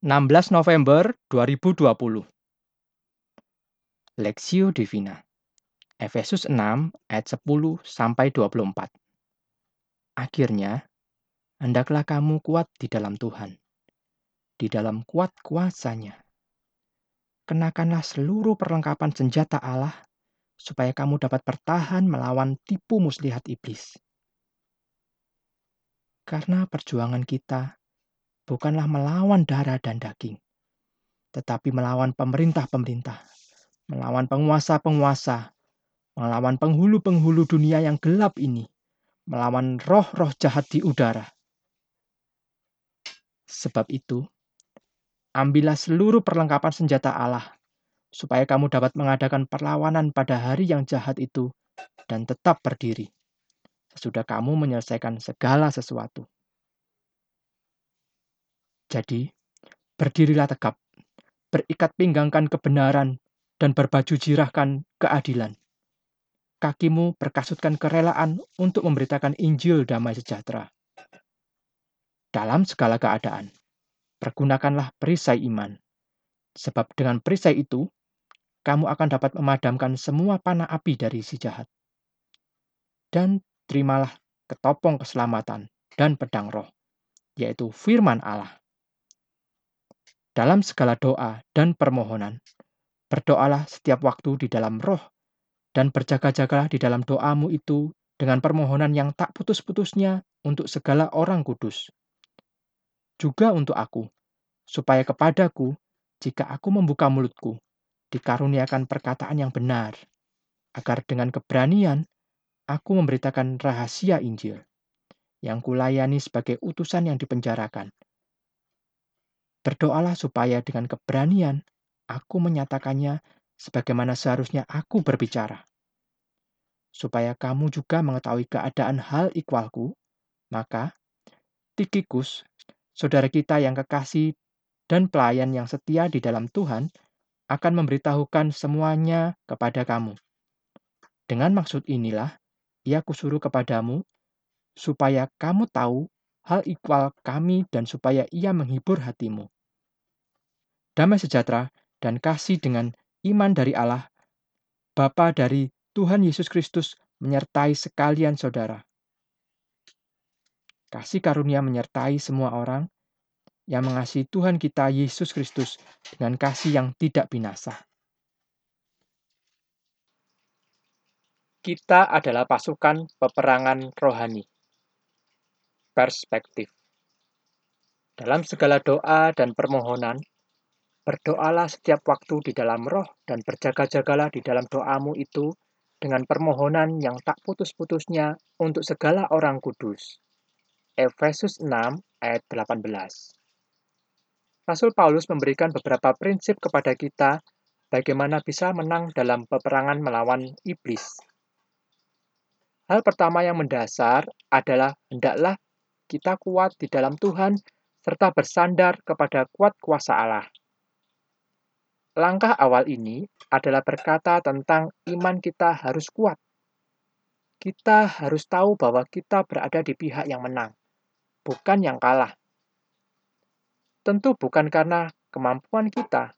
16 November 2020 Lexio Divina Efesus 6 ayat 10 sampai 24 Akhirnya hendaklah kamu kuat di dalam Tuhan di dalam kuat kuasanya. Kenakanlah seluruh perlengkapan senjata Allah supaya kamu dapat bertahan melawan tipu muslihat iblis. Karena perjuangan kita bukanlah melawan darah dan daging, tetapi melawan pemerintah-pemerintah, melawan penguasa-penguasa, melawan penghulu-penghulu dunia yang gelap ini, melawan roh-roh jahat di udara. Sebab itu, ambillah seluruh perlengkapan senjata Allah, supaya kamu dapat mengadakan perlawanan pada hari yang jahat itu dan tetap berdiri, sesudah kamu menyelesaikan segala sesuatu. Jadi, berdirilah tegap, berikat pinggangkan kebenaran, dan berbaju jirahkan keadilan. Kakimu berkasutkan kerelaan untuk memberitakan Injil damai sejahtera. Dalam segala keadaan, pergunakanlah perisai iman. Sebab dengan perisai itu, kamu akan dapat memadamkan semua panah api dari si jahat. Dan terimalah ketopong keselamatan dan pedang roh, yaitu firman Allah dalam segala doa dan permohonan. Berdoalah setiap waktu di dalam roh, dan berjaga-jagalah di dalam doamu itu dengan permohonan yang tak putus-putusnya untuk segala orang kudus. Juga untuk aku, supaya kepadaku, jika aku membuka mulutku, dikaruniakan perkataan yang benar, agar dengan keberanian aku memberitakan rahasia Injil, yang kulayani sebagai utusan yang dipenjarakan, Berdoalah supaya dengan keberanian aku menyatakannya sebagaimana seharusnya aku berbicara. Supaya kamu juga mengetahui keadaan hal ikwalku, maka Tikikus, saudara kita yang kekasih dan pelayan yang setia di dalam Tuhan, akan memberitahukan semuanya kepada kamu. Dengan maksud inilah, ia kusuruh kepadamu, supaya kamu tahu hal ikhwal kami dan supaya ia menghibur hatimu. Damai sejahtera dan kasih dengan iman dari Allah, Bapa dari Tuhan Yesus Kristus menyertai sekalian saudara. Kasih karunia menyertai semua orang yang mengasihi Tuhan kita Yesus Kristus dengan kasih yang tidak binasa. Kita adalah pasukan peperangan rohani perspektif. Dalam segala doa dan permohonan, berdoalah setiap waktu di dalam roh dan berjaga-jagalah di dalam doamu itu dengan permohonan yang tak putus-putusnya untuk segala orang kudus. Efesus 6 ayat 18 Rasul Paulus memberikan beberapa prinsip kepada kita bagaimana bisa menang dalam peperangan melawan iblis. Hal pertama yang mendasar adalah hendaklah kita kuat di dalam Tuhan serta bersandar kepada kuat kuasa Allah. Langkah awal ini adalah berkata tentang iman kita harus kuat. Kita harus tahu bahwa kita berada di pihak yang menang, bukan yang kalah. Tentu bukan karena kemampuan kita,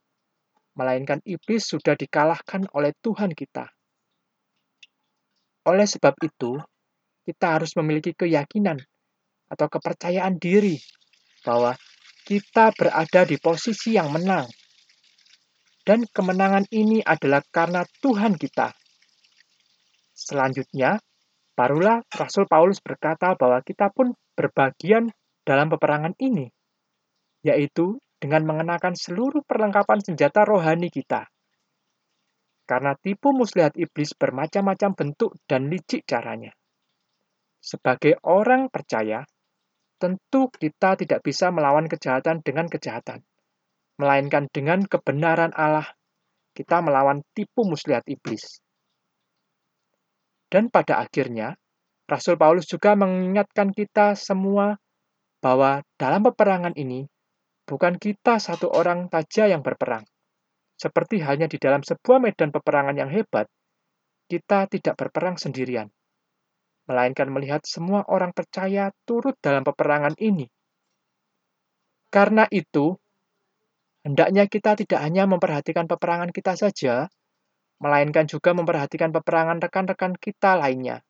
melainkan iblis sudah dikalahkan oleh Tuhan kita. Oleh sebab itu, kita harus memiliki keyakinan atau kepercayaan diri bahwa kita berada di posisi yang menang. Dan kemenangan ini adalah karena Tuhan kita. Selanjutnya, barulah Rasul Paulus berkata bahwa kita pun berbagian dalam peperangan ini, yaitu dengan mengenakan seluruh perlengkapan senjata rohani kita. Karena tipu muslihat iblis bermacam-macam bentuk dan licik caranya. Sebagai orang percaya, Tentu kita tidak bisa melawan kejahatan dengan kejahatan, melainkan dengan kebenaran Allah kita melawan tipu muslihat iblis. Dan pada akhirnya, Rasul Paulus juga mengingatkan kita semua bahwa dalam peperangan ini bukan kita satu orang saja yang berperang. Seperti halnya di dalam sebuah medan peperangan yang hebat, kita tidak berperang sendirian melainkan melihat semua orang percaya turut dalam peperangan ini. Karena itu, Hendaknya kita tidak hanya memperhatikan peperangan kita saja, melainkan juga memperhatikan peperangan rekan-rekan kita lainnya.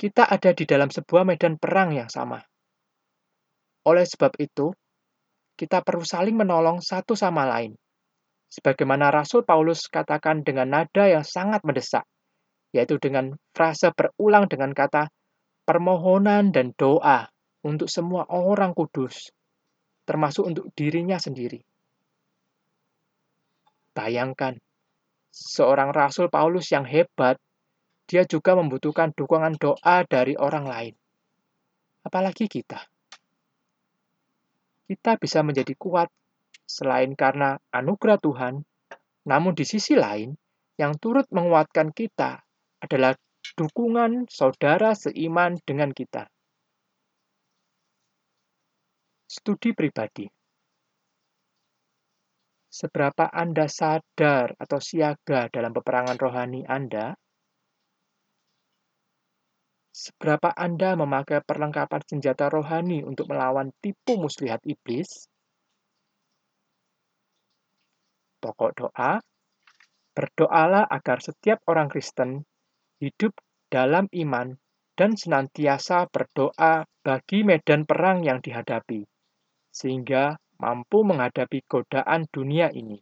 Kita ada di dalam sebuah medan perang yang sama. Oleh sebab itu, kita perlu saling menolong satu sama lain. Sebagaimana Rasul Paulus katakan dengan nada yang sangat mendesak, yaitu dengan frase berulang dengan kata permohonan dan doa untuk semua orang kudus termasuk untuk dirinya sendiri. Bayangkan, seorang rasul Paulus yang hebat, dia juga membutuhkan dukungan doa dari orang lain. Apalagi kita. Kita bisa menjadi kuat selain karena anugerah Tuhan, namun di sisi lain, yang turut menguatkan kita adalah dukungan saudara seiman dengan kita. Studi pribadi. Seberapa Anda sadar atau siaga dalam peperangan rohani Anda? Seberapa Anda memakai perlengkapan senjata rohani untuk melawan tipu muslihat iblis? Pokok doa, berdoalah agar setiap orang Kristen hidup dalam iman dan senantiasa berdoa bagi medan perang yang dihadapi sehingga mampu menghadapi godaan dunia ini.